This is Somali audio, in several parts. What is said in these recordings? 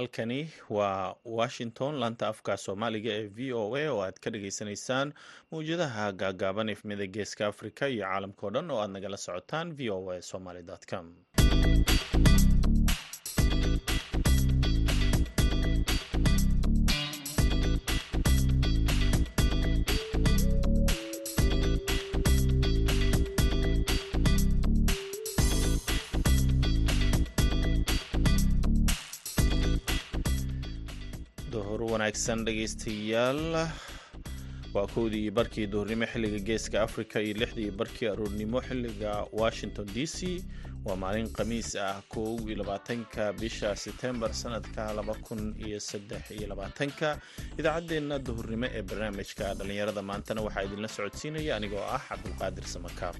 halkani waa washington laanta afka soomaaliga ee v o a oo aad ka dhagaysanaysaan mawjadaha gaagaaban efmida geeska africa iyo caalamkao dhan oo aad nagala socotaan v o a somaly com wanaagsan dhegaystayaal. Waa kowdii barkii duhurnimo xilliga geeska africa iyo lixdii barkii aroornimo xilliga washington d c. Waa maalin khamiis ah kow iyo labaatanka bisha setembar sanadka laba kun iyo saddex iyo labaatanka. Idaacaddeenna duhurnimo ee barnaamijka dhallinyarada maantana waxaa idinla socodsiinaya anigoo ah cabdulqaadir samakaab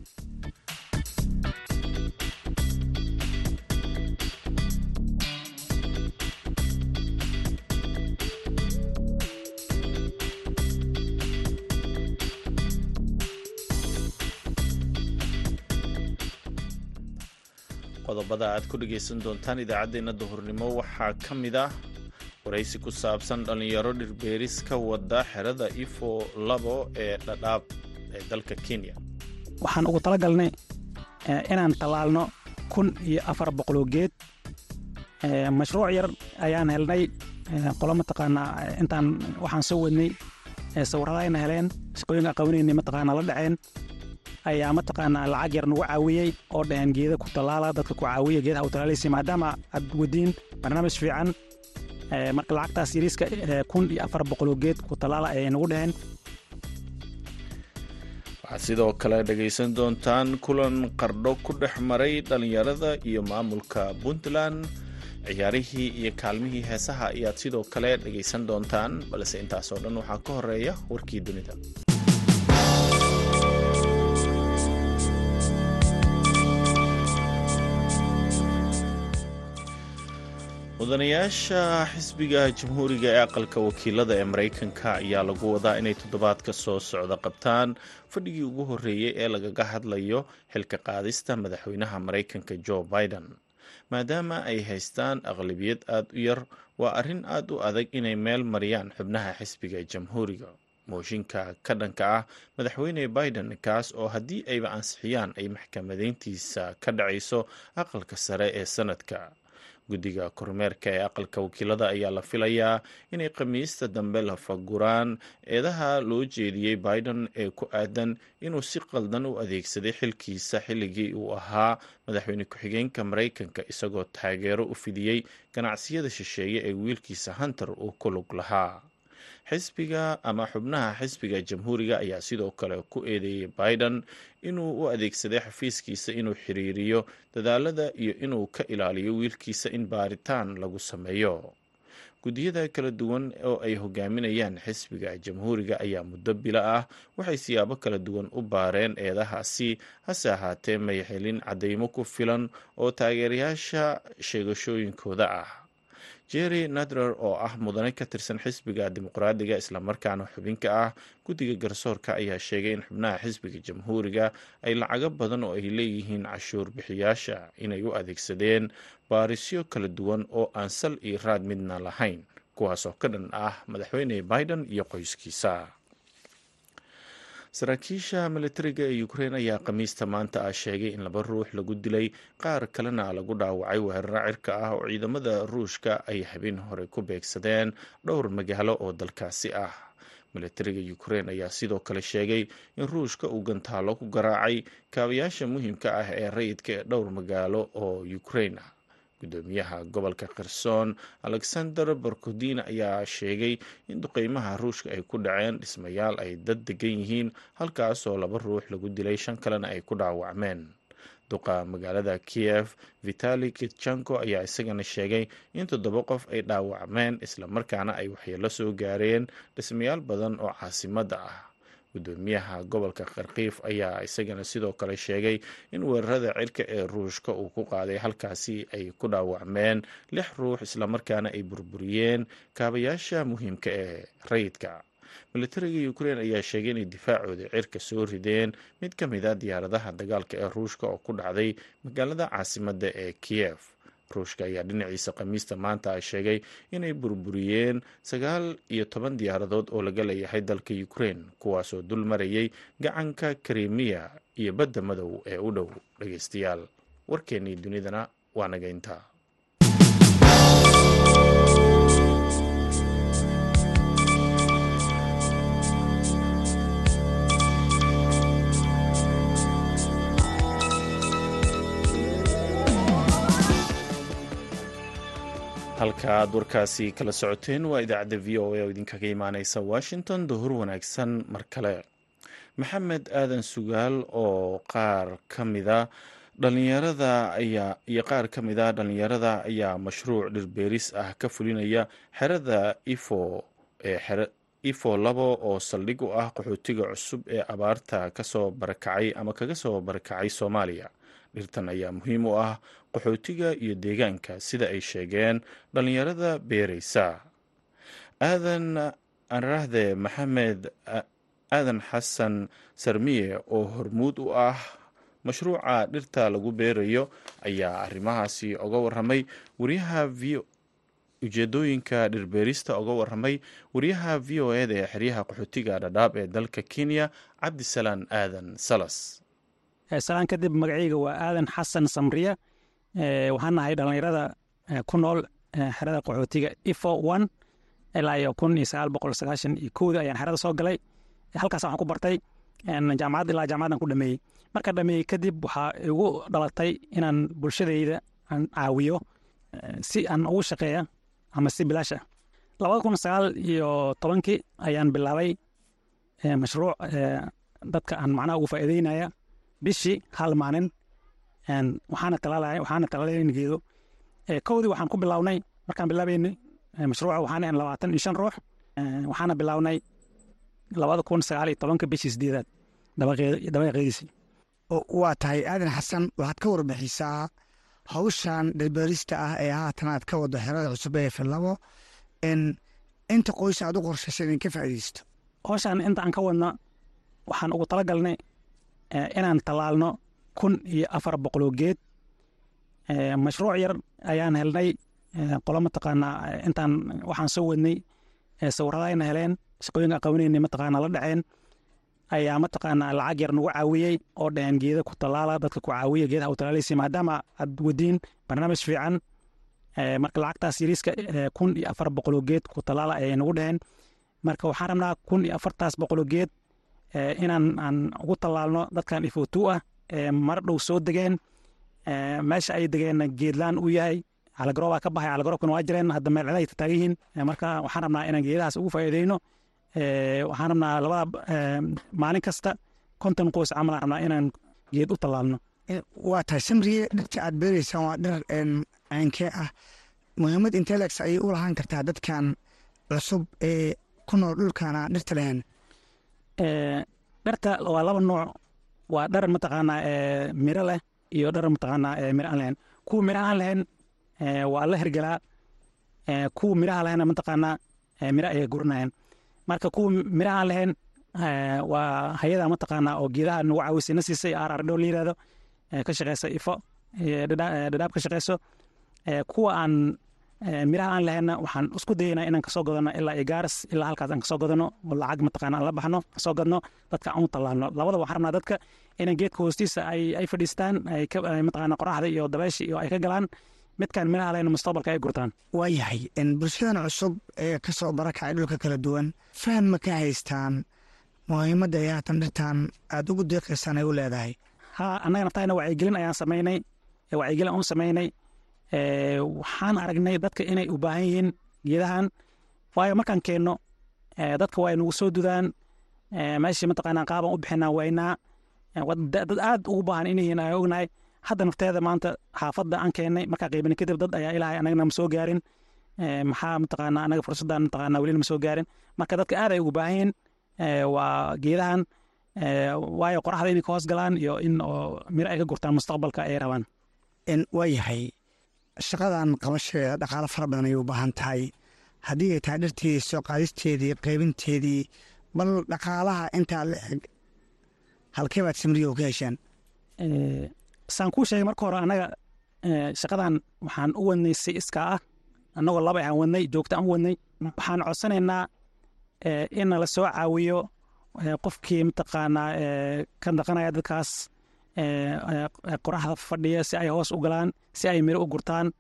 qodobada aad ku dhegaysan doontaan idaacaddeenna duhurnimo. Waxaa ka mid ah waraysi ku saabsan dhallinyaro dhirbeeris ka wada xerada ifo labo ee dhadhaab ee dalka kenya. Waxaan ugu talagalnay inaan tallaalno kun iyo afar boqoloo geed mashruuc yar ayaan helnay qolo mataqaanaa intaan waxaan soo wadnay sawirradayna heleen shaqooyinka qabanayna mataqaanaa la dhaceen ayaa mataqaanaa lacag yar nagu caawiyey oo dhaheen geeda ku tallaala dadka ku caawiya geedaha u tallaalaysa maadaama aad wadiin barnaamij fiican marka lacagtaas yariiska kun iyo afar boqoloo geed ku tallaala ayay nagu dhaheen. Waxaad sidoo kale dhegaysan doontaan kulan qardho ku dhex maray dhallinyarada iyo maamulka puntland. Ciyaarihii iyo kaalmihii heesaha ayaad sidoo kale dhegaysan doontaan balse intaasoo dhan waxaa ka horreeya warkii dunida mudanayaasha xisbiga jamhuuriga ee aqalka wakiilada ee maraykanka ayaa lagu wadaa inay toddobaadka soo socda qabtaan fadhigii ugu horreeyey ee lagaga hadlayo xilka qaadista madaxweynaha maraykanka jo biden. Maadaama ay haystaan aqlabiyad aad u yar waa arrin aad u adag inay meel mariyaan xubnaha xisbiga jamhuuriga. Mooshinka ka dhanka ah madaxweyne biden kaas oo haddii ayba ansixiyaan ay maxkamadeyntiisa ka dhacayso aqalka sare ee sanadka guddiga kormeerka ee aqalka wakiilada ayaa la filayaa inay khamiista dambe la faguraan. Eedaha loo jeediyey biden ee ku aadan inuu si qaldan u adeegsaday xilkiisa xilligii uu ahaa. Madaxweyne ku-xigeenka maraykanka isagoo taageero u fidiyey ganacsiyada shisheeye ee wiilkiisa hunter uu ku lug lahaa xisbiga ama xubnaha xisbiga jamhuuriga ayaa sidoo kale ku eedeeyey biden inuu u adeegsaday xafiiskiisa inuu xiriiriyo dadaalada iyo inuu ka ilaaliyo wiilkiisa in baaritaan lagu sameeyo. Guddiyada kala duwan oo ay hogaaminayaan xisbiga jamhuuriga ayaa muddo bilo ah waxay siyaabo kala duwan u baareen eedahaasi hase ahaatee may helin ku filan oo taageerayaasha sheegashooyinkooda ah jerry nadler oo ah mudane ka tirsan xisbiga dimuqraadiga islamarkaana xubinka ah guddiga garsoorka ayaa sheegay in xubnaha xisbiga jamhuuriga ay lacago badan oo ay leeyihiin cashuur bixiyaasha inay u adeegsadeen baarisyo kala duwan oo aan sal iyo raad midna lahayn kuwaasoo ka dhan ah madaxweyne biden iyo qoyskiisa saraakiisha militariga ee ukrein ayaa khamiista maanta ah sheegay in laba ruux lagu dilay qaar kalena lagu dhaawacay weeraro cirka ah oo ciidamada ruushka ay habeen hore ku beegsadeen dhowr magaalo oo dalkaasi ah. Militariga ukrein ayaa sidoo kale sheegay in ruushka uu gantaalo ku garaacay kaabayaasha muhiimka ah ee rayidka ee dhowr magaalo oo ukrein ah gudoomiyaha gobolka kherson. Alexander barkodin ayaa sheegay in duqeymaha ruushka ay ku dhaceen dhismayaal ay dad degan yihiin halkaasoo laba ruux lagu dilay shan kalena ay ku dhaawacmeen. Duqa magaalada kiev vitali kitchenko ayaa isagana sheegay in toddoba qof ay dhaawacmeen islamarkaana ay waxyeelo soo gaareen dhismayaal badan oo caasimadda ah gudoomiyaha gobolka kharkiif ayaa isagana sidoo kale sheegay in weerarada cirka ee ruushka uu ku qaaday halkaasi ay ku dhaawacmeen lix ruux islamarkaana ay burburiyeen kaabayaasha muhiimka ee rayidka militariga ukrein ayaa sheegay inay difaacooda cirka soo rideen. Mid ka mid a diyaaradaha dagaalka ee ruushka oo ku dhacday magaalada caasimadda ee kiyev ruushka ayaa dhinaciisa khamiista maanta ay sheegay inay burburiyeen sagaal iyo toban diyaaradood oo laga leeyahay dalka ukraine kuwaasoo dul marayay gacanka krimiya iyo badda madow ee u dhow dhageystayaal warkeennii dunidana waa naga intaa halka aad warkaasi kala socoteen waa idaacadda v o a oo idinkaga imaaneysa washington. Duhur wanaagsan mar kale. Maxamed aadan sugaal oo qaar ka mida dhalinyarada ayaa iyo qaar ka mid a dhalinyarada ayaa mashruuc dhirbeeris ah ka fulinaya xerada ifo ee ifo labo oo saldhig u ah qaxootiga cusub ee abaarta ka soo barakacay ama kaga soo barakacay soomaaliya. Dhirtan ayaa muhiim u ah qaxootiga iyo deegaanka sida ay sheegeen dhalinyarada beereysa aadan anrahde maxamed aadan xasan sarmiye oo hormuud u ah mashruuca dhirta lagu beerayo ayaa arrimahaasi oga waramay wariyaha v ujeedooyinka dhirbeerista oga waramay wariyaha v o eda ee xeryaha qaxootiga dhadhaab ee dalka kenya cabdisalaan aadan salas. Salaan kadib magacayga waa aadan xasan samriya waxaan nahay dhallinyarada ku nool xerada qaxootiga ifo one ilaa iyo kun iyo sagaal boqol iyo kowda ayaan xerada soo galay. Halkaas waxaan ku bartay jaamacad ilaa jaamacadan ku dhameeyey. Marka dhameeyey kadib waxaa igu dhalatay inaan bulshadayda aan caawiyo si aan ugu shaqeeya ama si bilaash ah labada kun sagaal iyo tobankii ayaan bilaabay mashruuc dadka aan macnaha ugu faa'iideynaya bishii hal maalin waxaana talaalay waxaana talaalayna geedo. Kowdii waxaan ku bilownay markaan bilaabaynay mashruuca waxaan ahan labaatan iyo shan ruux. Waxaana bilownay labada kun sagaal iyo tobanka bishii sideedaad dabaaqeediisii. Waa tahay aadan xasan waxaad ka warbixisaa hawshan dhirbeerista ah ee haatan aad ka wado xerada cusub ee filabo inta qoys aad u qorshaysa idinka faa'iidaysto. Hawshan inta aan ka wadna waxaan ugu talagalnay inaan tallaalno kun iyo afar boqoloo geed mashruuc yar ayaan helnay. Qolo mataqaanaa intaan waxaan soo wadnay sawirradayna heleen shaqooyinka qabanayna mataqaanaa la dhaceen. Ayaa mataqaanaa lacag yar nagu caawiyey oo dhaheen geeda ku tallaala dadka ku caawiya geedaha u talaalaysa maadaama aad wadiin barnaamij fiican marka lacagtaas yariiska kun iyo afar boqoloo geed ku tallaala ayay nagu dhaheen. Marka waxaan rabnaa kun iyo afartaas boqoloo geed inaan aan ugu tallaalno dadkan ifotu ah mar dhow soo degeen meesha ay degeenna geedlaan uu yahay. Calagarooba ka baxay calagarobkana waa jireen hadda meel celahay taagan yihiin marka waxaan rabnaa inaan geedahaas ugu faa'iideyno waxaan rabnaa labada maalin kasta konton qoys camal aan rabnaa inaan geed u tallaalno. Waa tahay samriye dhirta aad beereysaan waa dhir caynkee ah. Muhiimad intelex ayay u lahaan kartaa dadkan cusub ee ku nool dhulkana dhirta lehen dharta waa laba nooc waa dhar mataqaanaa miro leh iyo dhar mataqaanaa miro aan lahayn. Kuwa miro aan lahayn waa la hergelaa kuwa miraha lahayna mataqaanaa miro ayay guranayaan marka kuwa miro aan lahayn waa hayada mataqaanaa oo geedaha nagu caawisay na siisay arar dhow la yiraahdo ka shaqeysa ifo dhadhaab ka shaqeyso. Kuwa aan miraha aan lahayna waxaan isku dayaynaa inaan ka soo gadano ilaa iyo gaaris ilaa halkaas aan ka soo gadano oo lacag mataqaana aan la baxno ka soo gadno dadka aan u tallaalno labada waxaan rabnaa dadka inay geedka hoostiisa ay fadhiistaan mataqaana qoraxda iyo dabeesha iyo ay ka galaan. Midkaan miraha lahayna mustaqbalka ay gurtaan. Waa yahay bulshadan cusub ee ka soo barakacay dhulka kala duwan. Faham ma ka haystaan? Muhiimadda ay haatan dhirtan aada ugu deeqaysaan ay u leedahay. Ha annaga naftahayna wacyigelin ayaan samaynay wacyigelin aan samaynay waxaan aragnay dadka inay u baahan yihiin geedahan. Waayo markaan keenno dadka waa nagu soo dudaan. Meeshii mataqaanaa qaabaan u bixinaa waynaa dad aad ugu baahan inyihiin aan ognahay. Hadda nafteeda maanta xaafadda aan keennay markaa qiibin kadib dad ayaa ilaahay anagana ma soo gaarin. Maxaa mataqaanaa anaga fursaddan mataqaanaa welina ma soo gaarin. Marka dadka aad ay ugu baahan yihiin waa geedahan. Waayo qoraxda inay ka hoos galaan iyo in oo miro ay ka gurtaan mustaqbalka ay rabaan. Waa yahay shaqadan qabashadeeda dhaqaalo fara badan ayay u baahan tahay. Haddii ay tahay dhirteedii soo qaadisteedii qaybinteedii bal dhaqaalaha intaa la eg halkee baad samriyo ka heshaan? Saan kuu sheegay marka hore annaga shaqadan waxaan u wadnay si iskaa ah. Annagoo laba aan wadnay joogta aan u wadnay. Waxaan codsanaynaa in nala soo caawiyo qofkii mataqaanaa ka dhaqanaya dadkaas qoraxda fadhiya si ay hoos u galaan si ay miro u gurtaan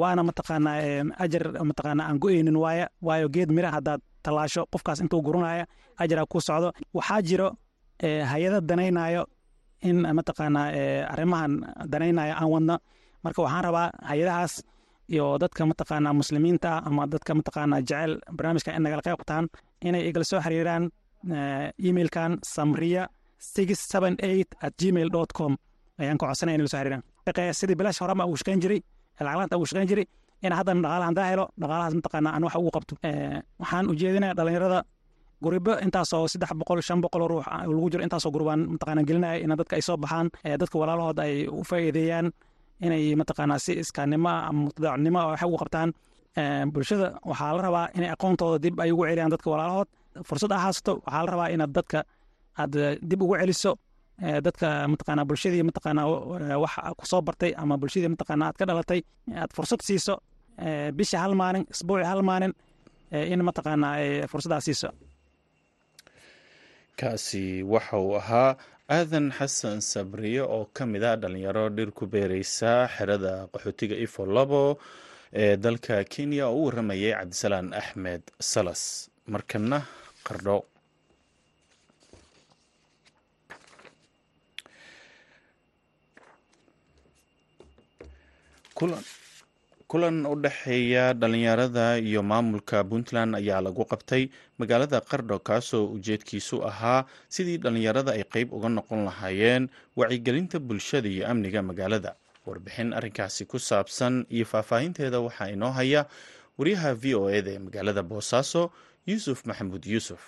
waana mataqaanaa ajar mataqaanaa aan go-eynin waaya waayo geed mira haddaad tallaasho qofkaas intuu guranaya ajaraa ku socdo. Waxaa jiro hay'ada danaynayo in mataqaanaa arrimahan danaynayo aan wadno. Marka waxaan rabaa hay'adahaas iyo dadka mataqaanaa muslimiinta ama dadka mataqaanaa jecel barnaamijka in nagala qayb qabtaan inay igala soo xiriiraan emailkan samriya at gmail com. Ayaan ka codsanaya in soo xiriiraan sidii bilaash horama ugu shaqayn jiray lacaglaanta ugu shaqayn jiray in haddana dhaqaalaha handaa helo dhaqaalahaas mataqaanaa aan wax ugu qabto. Waxaan ujeedinaya dhalinyarada guribo intaasoo saddex boqol shan boqol ruux lagu jiro intaasoo gurubaan mataqaanaa gelinaya in dadka ay soo baxaan dadka walaalahood ay u faa'iideeyaan inay mataqaanaa si iskaanimo ama mutadaacnimo wax ugu qabtaan. Bulshada waxaa la rabaa inay aqoontooda dib ay ugu celiyaan dadka walaalahood. Fursad haysato waxaa la rabaa inaad dadka aad dib ugu celiso dadka mataqaanaa bulshadii mataqaanaa wax ku soo bartay ama bulshadii mataqaanaa aad ka dhalatay aad fursad siiso bisha hal maalin isbuuci hal maalin in mataqaanaa fursaddaa siiso. Kaasi waxa uu ahaa aadan xasan sabriye oo ka mid ah dhalinyaro dhir ku beereysa xerada qaxootiga ifo labo ee dalka kenya oo u waramayay cabdisalaan axmed salas. Markana qardho kulan u dhexeeya dhalinyarada iyo maamulka puntland ayaa lagu qabtay magaalada qardho kaasoo ujeedkiisu ahaa sidii dhalinyarada ay qeyb uga noqon lahaayeen wacyigelinta bulshada iyo amniga magaalada. Warbixin arrinkaasi ku saabsan iyo faahfaahinteeda waxaa inoo haya wariyaha v o eda ee magaalada boosaaso yuusuf maxamuud yuusuf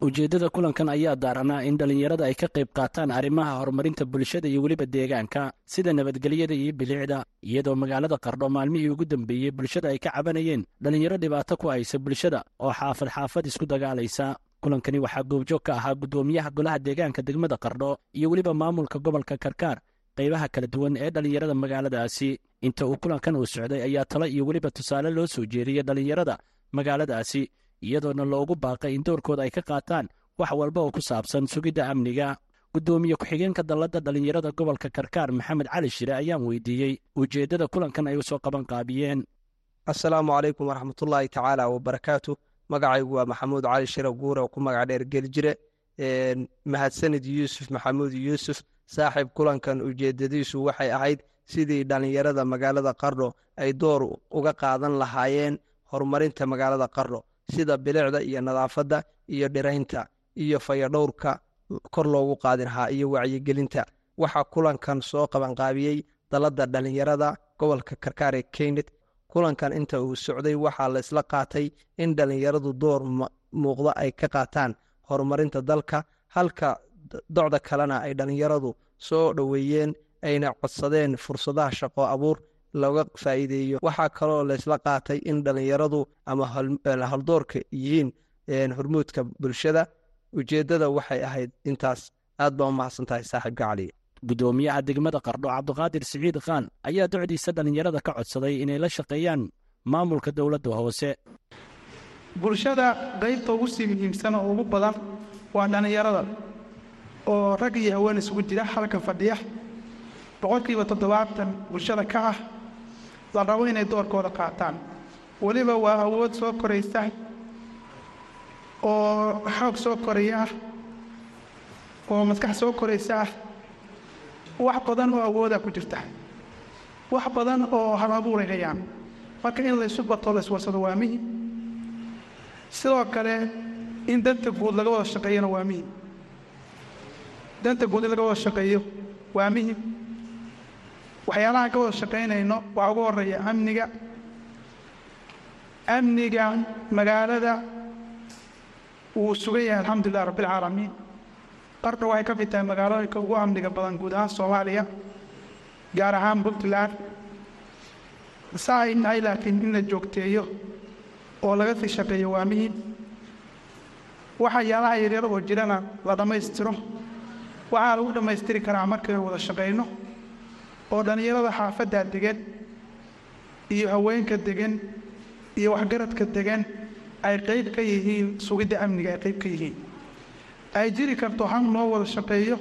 ujeeddada kulankan ayaa daaranaa in dhallinyarada ay ka qayb qaataan arrimaha horumarinta bulshada iyo weliba deegaanka sida nabadgelyada iyo bilicda. Iyadoo magaalada qardho maalmihii ugu dambeeyey bulshada ay ka cabanayeen dhallinyaro dhibaato ku haysa bulshada oo xaafad xaafad isku dagaalaysa. Kulankani waxaa goobjoog ka ahaa guddoomiyaha golaha deegaanka degmada qardho iyo weliba maamulka gobolka karkaar qaybaha kala duwan ee dhallinyarada magaaladaasi. Inta uu kulankan uu socday ayaa talo iyo weliba tusaale loo soo jeediyey dhallinyarada magaaladaasi iyadoona loogu baaqay in doorkooda ay ka qaataan wax walba oo ku saabsan sugidda amniga. Guddoomiye ku-xigeenka dalladda dhallinyarada gobolka karkaar maxamed cali shire ayaan weydiiyey ujeeddada kulankan ay u soo qaban qaabiyeen. Assalaamu calaykum waraxmatullaahi tacaala wabarakaatu magacaygu waa maxamuud cali shire guure oo ku magac dheer geljire mahadsanid yuusuf maxamuud yuusuf saaxiib kulankan ujeeddadiisu waxay ahayd sidii dhallinyarada magaalada qardho ay door uga qaadan lahaayeen horumarinta magaalada qardho sida bilicda iyo nadaafadda iyo dhiraynta iyo fayadhowrka kor loogu qaadi lahaa iyo wacyigelinta. Waxaa kulankan soo qabanqaabiyey dalladda dhallinyarada gobolka karkaar ee kulankan inta uu socday waxaa la isla qaatay in dhallinyaradu door muuqda ay ka qaataan horumarinta dalka halka docda kalena ay dhallinyaradu soo dhoweeyeen ayna codsadeen fursadaha shaqo abuur looga faa'iideeyo. Waxaa kaloo laysla qaatay in dhallinyaradu ama haldoorka yihiin hormuudka bulshada. Ujeeddada waxay ahayd intaas. Aad baa u mahadsan tahay saaxiibka cali guddoomiyaha degmada qardho cabdiqaadir siciid khaan ayaa docdiisa dhallinyarada ka codsaday inay la shaqeeyaan maamulka dowladda hoose. Bulshada qaybta ugu sii muhiimsan oo ugu badan waa dhallinyarada oo rag iyo haween isugu jira halka fadhiya boqolkiiba toddobaatan bulshada ka ah la rabo inay doorkooda qaataan. Weliba waa awood soo koraysa oo xoog soo koraya ah oo maskax soo koraysa ah wax badan oo awooda ku jirta. Wax badan oo hal abuuray hayaan marka in laysu bato layswarsado waa muhiim sidoo kale in danta guud laga wada shaqeeyona waa muhiim danta guud in laga wada shaqeeyo waa muhiim waxyaalahaan ka wada shaqaynayno waxaa ugu horreeya amniga. Amniga magaalada wuu sugan yahay alxamdulilah rabbialcaalamiin qardho waxay ka mid tahay magaalooyinka ugu amniga badan guud ahaan soomaaliya gaar ahaan puntland. Saa ay laakiin in la joogteeyo oo laga sii shaqeeyo waa muhiim waxyaalaha yaryar oo jirana la dhammaystiro. Waxaa lagu dhammaystiri karaa markaynu wada shaqayno oo dhallinyarada xaafaddaa degan iyo haweenka degan iyo waxgaradka degan ay qayb ka yihiin sugidda amniga ay qayb ka yihiin. Ay jiri karto han loo wada shaqeeyo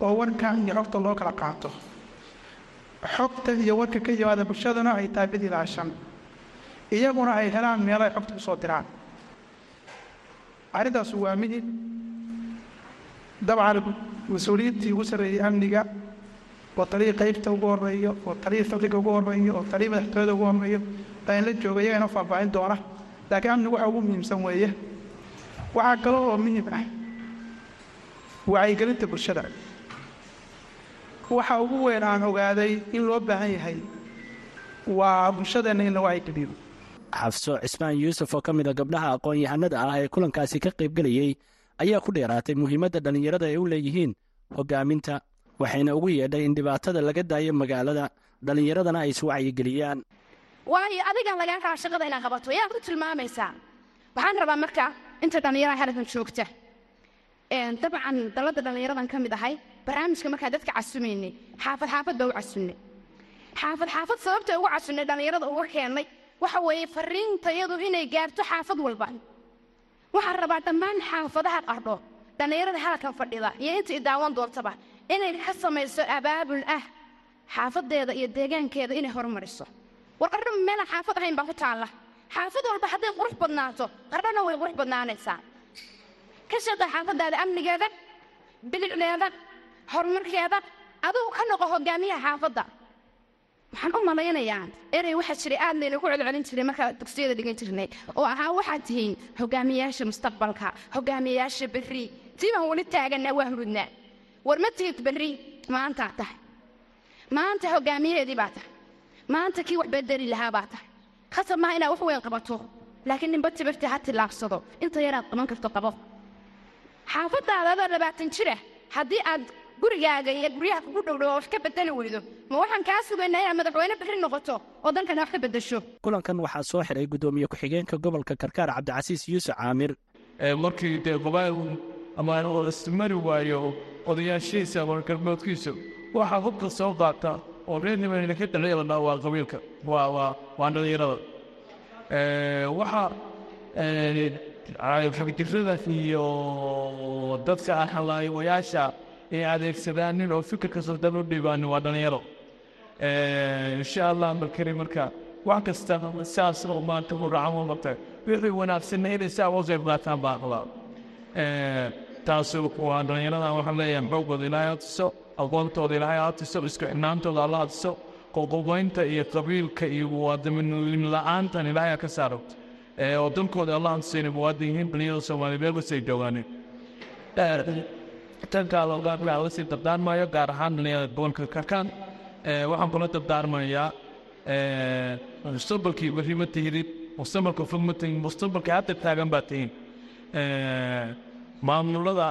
oo warka iyo xogta loo kala qaato. Xogta iyo warka ka yimaada bulshaduna ay tahay mid ilaashan iyaguna ay helaan meelo ay xogta ku soo diraan. Arrintaas waa midib dabcan mas'uuliyiintii ugu sarreeyey amniga oo taliyii qaybta ugu horreeyo oo taliyii saldhigga ugu horreeyo oo taliyii madaxtooyada ugu horreeyo baan la jooga iyagana faahfaahin doona. Laakiin amnigu waxa ugu muhiimsan weeye. Waxaa kale oo muhiim ah wacyigelinta bulshada. Waxa ugu weyn aan ogaaday in loo baahan yahay waa bulshadeenna in la wacyigeliyo xafso cismaan yuusuf oo ka mid a gabdhaha aqoon-yahanada ah ee kulankaasi ka qaybgelayey ayaa ku dheeraatay muhiimadda dhallinyarada ay u leeyihiin hoggaaminta waxayna ugu yeedhay in dhibaatada laga daayo magaalada dhallinyaradana ay iswacyigeliyaan waayo adigan lagaa raba shaqada inaad qabato yaad ku tilmaamaysaa? Waxaan rabaa marka inta dhallinyaraha halkan joogta. Dabcan dalladda dhallinyaradan ka mid ahay barnaamijka markaa dadka casumaynay xaafad xaafad baa u casunnay xaafad xaafad sababta ugu casunnay dhallinyarada uga keennay waxa weeye fariintayadu inay gaarto xaafad walba. Waxaan rabaa dhammaan xaafadaha qardho dhallinyarada halkan fadhida iyo inta i daawan doontaba inay ka samayso abaabul ah xaafadeeda iyo deegaankeeda inay horumariso. War qardho meelaan xaafad ahayn baa ku taalla. Xaafad walba hadday qurux badnaato qardhona way qurux badnaanaysaa. Ka shaqee xaafadaada amnigeeda bilicdeeda horumarkeeda adugu ka noqo hogaamiyaha xaafadda. Waxaan u malaynayaa erey waxaa jiray aad laynagu celcelin jiray markaa dugsiyada dhigan jirnay oo ahaa waxaad tihiin hogaamiyayaasha mustaqbalka hogaamiyayaasha berri tii baan weli taaganaa waa hurudnaa war ma tihid berri? Maantaa tahay. Maanta hogaamiyaheedii baa tahay. Maanta kii wax bedeli lahaa baa tahay. Khasab maaha inaad wax weyn qabato. Laakiin ninba tibirtii ha tillaabsado. Inta yaraad qaban karto qabo xaafadaada adoo labaatan jira haddii aad gurigaaga iyo guryaha kugu dhowdhow wax ka bedeli weydo ma waxaan kaa sugaynaa inaad madaxweyne berri noqoto oo dankana wax ka beddesho. Kulankan waxaa soo xiray guddoomiye ku-xigeenka gobolka karkaar cabdicasiis yuusuf caamir. Markii dee gobaal ama ismari waayo odayaashiisa ama galmoodkiisa waxaa hubka soo qaata oo reer nimanayna ka dhalinyarada waa qabiilka. Waa dhalinyarada waxa xagdirada iyo dadka halaayayaasha ay adeegsadaan nin oo fikirka saldan u dhibaan waa dhalinyaro. Insha allah markari marka wax kasta saas oo maanta u racan marta wixii wanaagsanna inay saa uga qaataan baa taas waa dhalinyarada waxaan leeyahay xoogooda ilaahay ha tuso aqoontooda ilaahay ha isku xidhnaantooda alla ha tuso iyo qabiilka iyo muwaadiniin la'aantan ilaahay ha ka saaro oo dalkooda allah ha muwaadin yihiin dhalinyarada soomaaliya meel kasta ay joogaaneen. Tankaa loogaa la sii dardaarmayo gaar ahaan dhalinyarada gobolka karkaan waxaan kula dardaarmayaa mustaqbalkii berri ma tihidin mustaqbalka fog ma tihin mustaqbalka hadda taagan baa tihin maamulada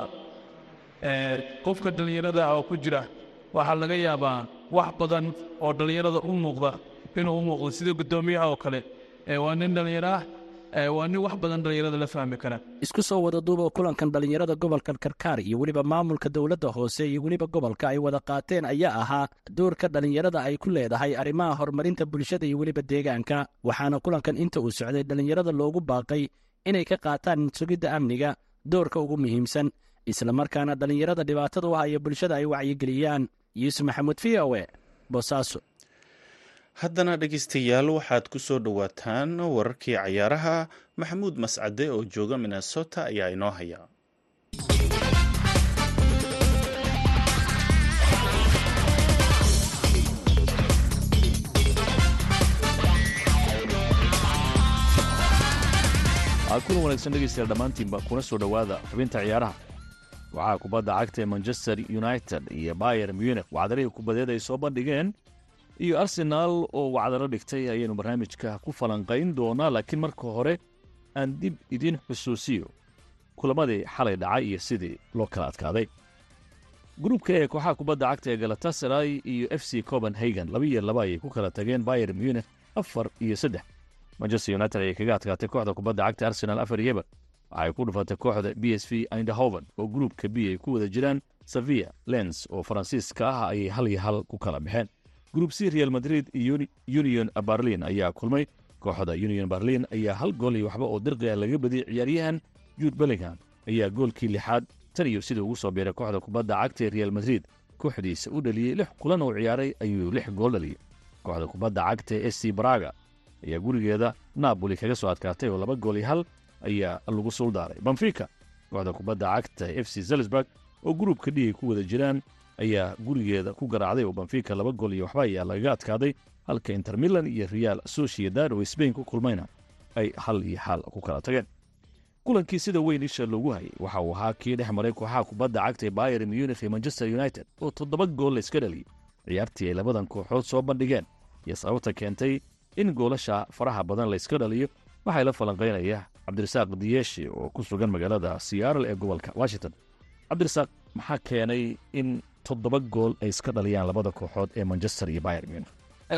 qofka dhallinyarada oo ku jira waxaa laga yaabaa wax badan oo dhallinyarada u muuqda inuu u muuqdo sida guddoomiyaha oo kale. Waa nin dhallinyaro ah waa nin wax badan dhallinyarada la fahmi kara. Isku soo wada duuba kulankan dhallinyarada gobolka karkaar iyo weliba maamulka dowladda hoose iyo weliba gobolka ay wada qaateen ayaa ahaa doorka dhallinyarada ay ku leedahay arrimaha horumarinta bulshada iyo weliba deegaanka. Waxaana kulankan inta uu socday dhallinyarada loogu baaqay inay ka qaataan sugidda amniga doorka ugu muhiimsan islamarkaana dhallinyarada dhibaatada u haya bulshada ay wacyigeliyaan. Yuusuf maxamuud v o e boosaaso haddana dhegaystayaal waxaad ku soo dhowaataan wararkii cayaaraha maxamuud mascade oo jooga minnesota ayaa inoo haya kulan wanaagsan dhegaystayaal dhammaantiinba kuna soo dhowaada xubinta ciyaaraha. Waxaa kubadda cagta ee manchester united iyo bayer munich wacdarihii kubadeed ay soo bandhigeen. Iyo arsenaal oo wacdaro dhigtay ayaynu barnaamijka ku falanqayn doonaa laakiin marka hore aan dib idiin xusuusiyo kulamadii xalay dhacay iyo sidii loo kala adkaaday. Gruubka ee kooxaha kubadda cagta ee galatasaray iyo f c copenhagen laba iyo laba ayay ku kala tageen bayer munich afar iyo saddex manchester united ayay kaga adkaatay kooxda kubadda cagta arsenal afar yeber waxay ku dhufatay kooxda b s v indahoven oo gruubka b ay ku wada jiraan. Sevilla lens oo faransiiska ah ayay hal iyo hal ku kala baxeen. Grup c real madrid iyo union berlin ayaa kulmay. Kooxda union berlin ayaa hal gool iyo waxba oo dirqiga laga badiyey ciyaaryahan jude bellingham. Ayaa goolkii lixaad tan iyo sidii ugu soo biiray kooxda kubadda cagta ee real madrid. Kooxdiisa u dhaliyey lix kulan oo ciyaaray ayuu lix gool dhaliyey kooxda kubadda cagta ee sc braga ayaa gurigeeda napoli kaga soo adkaatay oo laba gool iyo hal ayaa lagu suuldaaray benfica kooxda kubadda cagta f c zelsburg oo gruubka dhigay ku wada jiraan ayaa gurigeeda ku garaacday oo benfica laba gool iyo waxba ayaa lagaga adkaaday halka inter milan iyo real sociedad oo sbain ku kulmayna ay hal iyo xal ku kala tageen. Kulankii sida weyn isha loogu hayay waxa uu ahaa kii dhex maray kooxaha kubadda cagta ee bayer munich iyo manchester united oo toddoba gool layska dhaliyey ciyaartii ay labadan kooxood soo bandhigeen iyo sababta keentay in goolasha faraha badan layska dhaliyo waxay la falanqaynaya cabdirasaaq diyeeshi oo ku sugan magaalada seattle ee gobolka washington. Cabdirasaaq maxaa keenay in toddoba gool ay iska dhaliyaan labada kooxood ee manchester iyo bayer munich?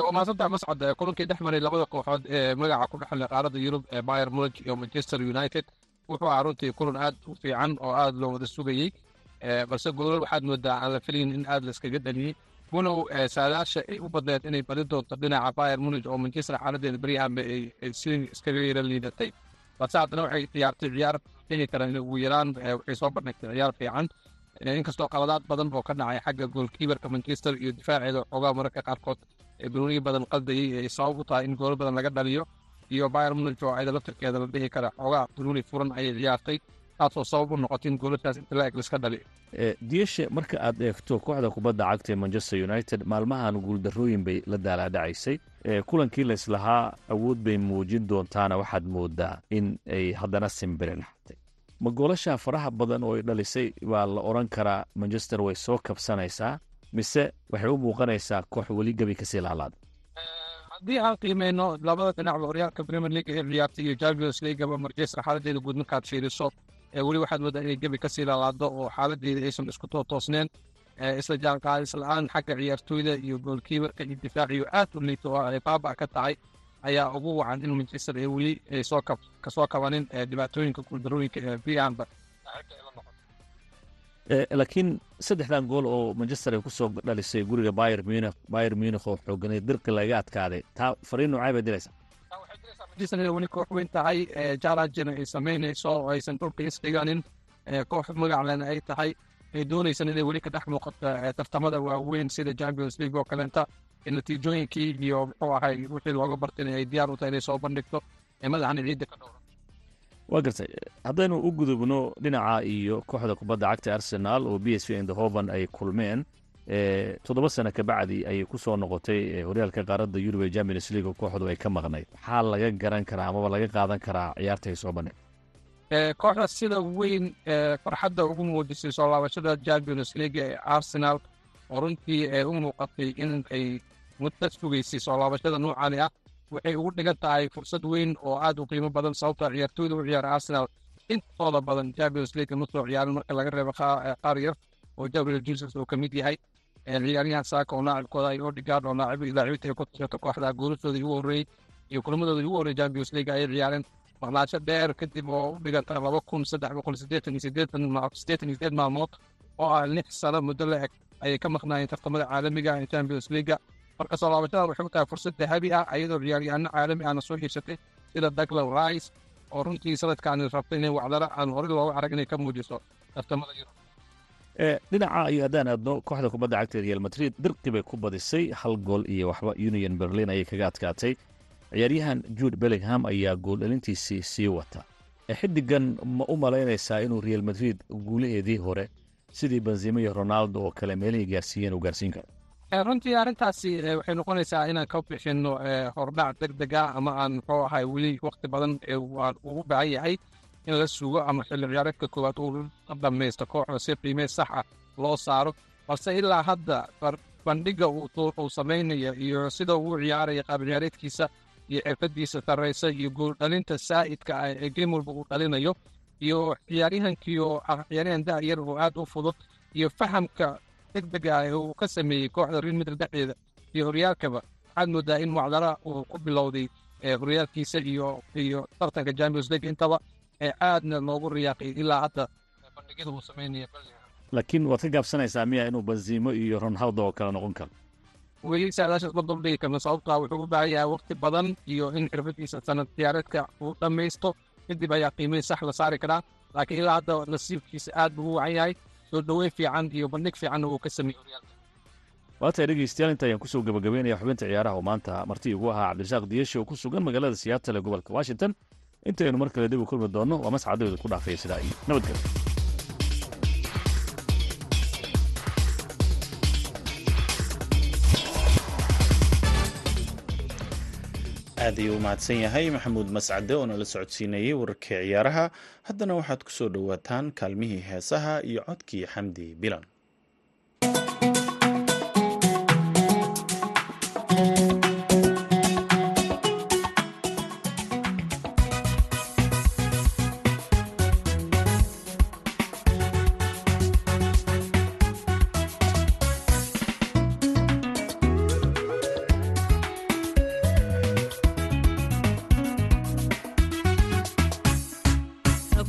Waa mahadsantaha kulankii dhex maray labada kooxood ee magaca ku dhexle qaaradda yurub ee bayer munich iyo manchester united. Wuxuu ahaa runtii kulan aad u fiican oo aad loo wada sugayey balse golol waxaad moodaa aan la filayn in aad layskaga dhaliyey walow saadaasha ay u badneed inay bali doonto dhinaca bayer munich oo manchester xaaladeeda beryahanba ay si iskaga yara liidatay. Balse haddana waxay ciyaartay ciyaar dhihi karaan ugu yaraan waxay soo bandhigtay ciyaar fiican inkastoo qaladaad badan oo ka dhacay xagga goolkiibarka manchester iyo difaaceeda xoogaa mararka qaarkood. Ee banooniyi badan qaldayey ay sabab u tahay in goolo badan laga dhaliyo. Iyo bayer munich oo ayada laftirkeeda la dhihi kara xoogaa banooni furan ayay ciyaartay taasoo sabab u noqotay in goolashaas inta la eg liska dhaliyo diyeshe marka aad eegto kooxda kubadda cagta ee manchester united maalmahan guuldarrooyin bay la daalaadhacaysay kulankii layslahaa awood bay muujin doontaana waxaad moodaa in ay haddana simbiri laxatay ma goolasha faraha badan oo ay dhalisay waa la odhan karaa manchester way soo kabsanaysaa mise waxay u muuqanaysaa koox weli gebi ka sii laalaada haddii aan qiimeyno labada dhinacba horyaalka premier league ee ciyaartay iyo champions leagueba manchester xaaladeeda guud markaad fiiriso weli waxaad moodaa inay gebi ka sii laalaado oo xaaladeeda aysan isku toosneen isla jaanqaadis la'aan xagga ciyaartooyda iyo goolkiibarka iyo difaaciyo aad u oo ay baaba ka tahay ayaa ugu wacan in manchester ee weli ka soo kabanin dhibaatooyinka guuldarooyinka ee brianba laakiin saddexdan gool oo manchester ay ku soo dhalisay guriga bayer munich bayer munich oo xooganay dirqi laga adkaaday taa fariin noocay bay inay weli koox weyn tahay jarajina ay samaynayso oo aysan dhulka isdhiganin koox magaclena ay tahay. Ay doonaysan inay weli ka dhex muuqato tartamada waaweyn sida champions league oo kaleenta natiijooyinkii iyo muxuu ahay wixii looga bartay ay diyaar u tahay inay soo bandhigto ee madaxana ciidda ka dhowra waa gartay haddaynu u gudubno dhinaca iyo kooxda kubadda cagta arsenal oo b s v indhoven ay kulmeen toddoba sano kabacdi ayay ku soo noqotay horyaalka qaaradda yurub ee champions league oo kooxdu ay ka maqnayd. Maxaa laga garan karaa amaba laga qaadan karaa ciyaarta ay soo bandhig kooxda sida weyn farxadda ugu muujisay soo laabashada champions league ee arsenal oo runtii u muuqatay in ay muddo sugaysay soo laabashada noocani ah waxay ugu dhigan tahay fursad weyn oo aad u qiimo badan sababta ciyaartooyda u ciyaara arsenal. Intooda badan champions league soo ciyaarin marka laga reebo qaar yar oo gabriel jesus uu ka mid yahay ciyaaryahan saaka oo laacibkooda ay odigard oo laacibinta ay ku tashato kooxda goolashooda ugu horreeyey iyo kulamadooda ugu horreeyey champions league ayay ciyaareen maqnaasho dheer kadib oo u dhiganta laba kun saddex boqol siddeetan iyo siddeetan siddeetan iyo sideed maalmood oo ah lix sano muddo la eg ayay ka maqnaayeen tartamada caalamiga ee champions league marka soo laabashadan waxay u tahay fursad dahabi ah iyadoo ciyaaryahanno caalami ahna soo xiisatay sida douglas rice oo runtii sanadkaani rabtay inay wacdara aan horey looga arag inay ka muujiso tartamada yurub dhinaca iyo haddaan aadno kooxda kubadda cagta real madrid dirqi bay ku badisay hal gool iyo waxba union berlin ayay kaga adkaatay. Ciyaaryahan jude bellingham ayaa gooldhalintiisii sii wata. Xidigan ma u malaynaysaa inuu real madrid guulaheedii hore sidii benzima iyo ronaldo oo kale meelihii gaarsiiyeen uu gaarsiin karo. Runtii arrintaasi waxay noqonaysaa inaan ka bixinno hordhac deg deg ah ama aan muxuu ahay weli wakti badan waan ugu baahan yahay in la sugo ama xilli ciyaareedka koowaad uu dhammaysto kooxda si qiimee sax ah loo saaro balse ilaa hadda bandhiga uu samaynaya iyo sida uu ciyaaraya qaab ciyaareedkiisa iyo xirfadiisa sarraysa iyo gooldhalinta saa'idka ah ee game walba uu dhalinayo iyo ciyaaryahankii oo ah ciyaaryahan da'yar oo aad u fudud iyo fahamka deg deg ah ee uu ka sameeyey kooxda real madrid dhexdeeda iyo horyaalkaba waxaad moodaa in wacdara uu ku bilowday horyaalkiisa iyo iyo tartanka champions league intaba ee aadna loogu riyaaqay ilaa hadda. Bandhigyada uu sameynaya laakiin waad ka gaabsanaysaa miya inuu benzimo iyo ronaldo oo kale noqon karo. Weli saadaashaas ma dubdhigi karno sababtaa wuxuu u baahan yahay waqti badan iyo in xirfadiisa sanad ciyaareedka uu dhammaysto kadib ayaa qiimihii sax la saari karaa laakiin ilaa hadda nasiibkiisa aad buu u wacan yahay soo dhoweyn fiican iyo bandhig fiicanna uu ka sameeyey waatahay dhegeystayaal inta ayaan ku soo gabagabeynaya xubinta ciyaaraha oo maanta marti igu ahaa cabdirasaaq diyeshi oo ku sugan magaalada siyaatale gobolka washington intaynu mar kale dib u kulmi doonno waa mascadooda ku dhaafaya sidaa iyo nabadgelyo aad ayuu u mahadsan yahay maxamuud mascade oo nala socodsiinayey wararkii ciyaaraha. Haddana waxaad ku soo dhowaataan kaalmihii heesaha iyo codkii xamdi bilan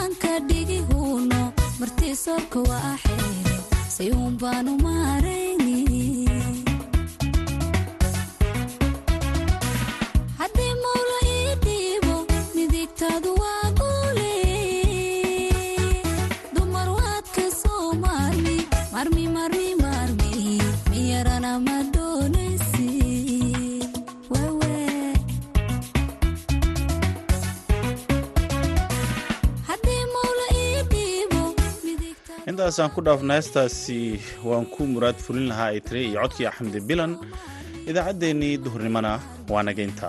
midifaankadhigihun marti soorka waa xeere sayuunbaanu maare intaasaan ku dhaafna heestaasi waan ku muraad fulin lahaa tiri iyo codkii axmedi bilan. Idaacaddeenii duhurnimona waa nageynta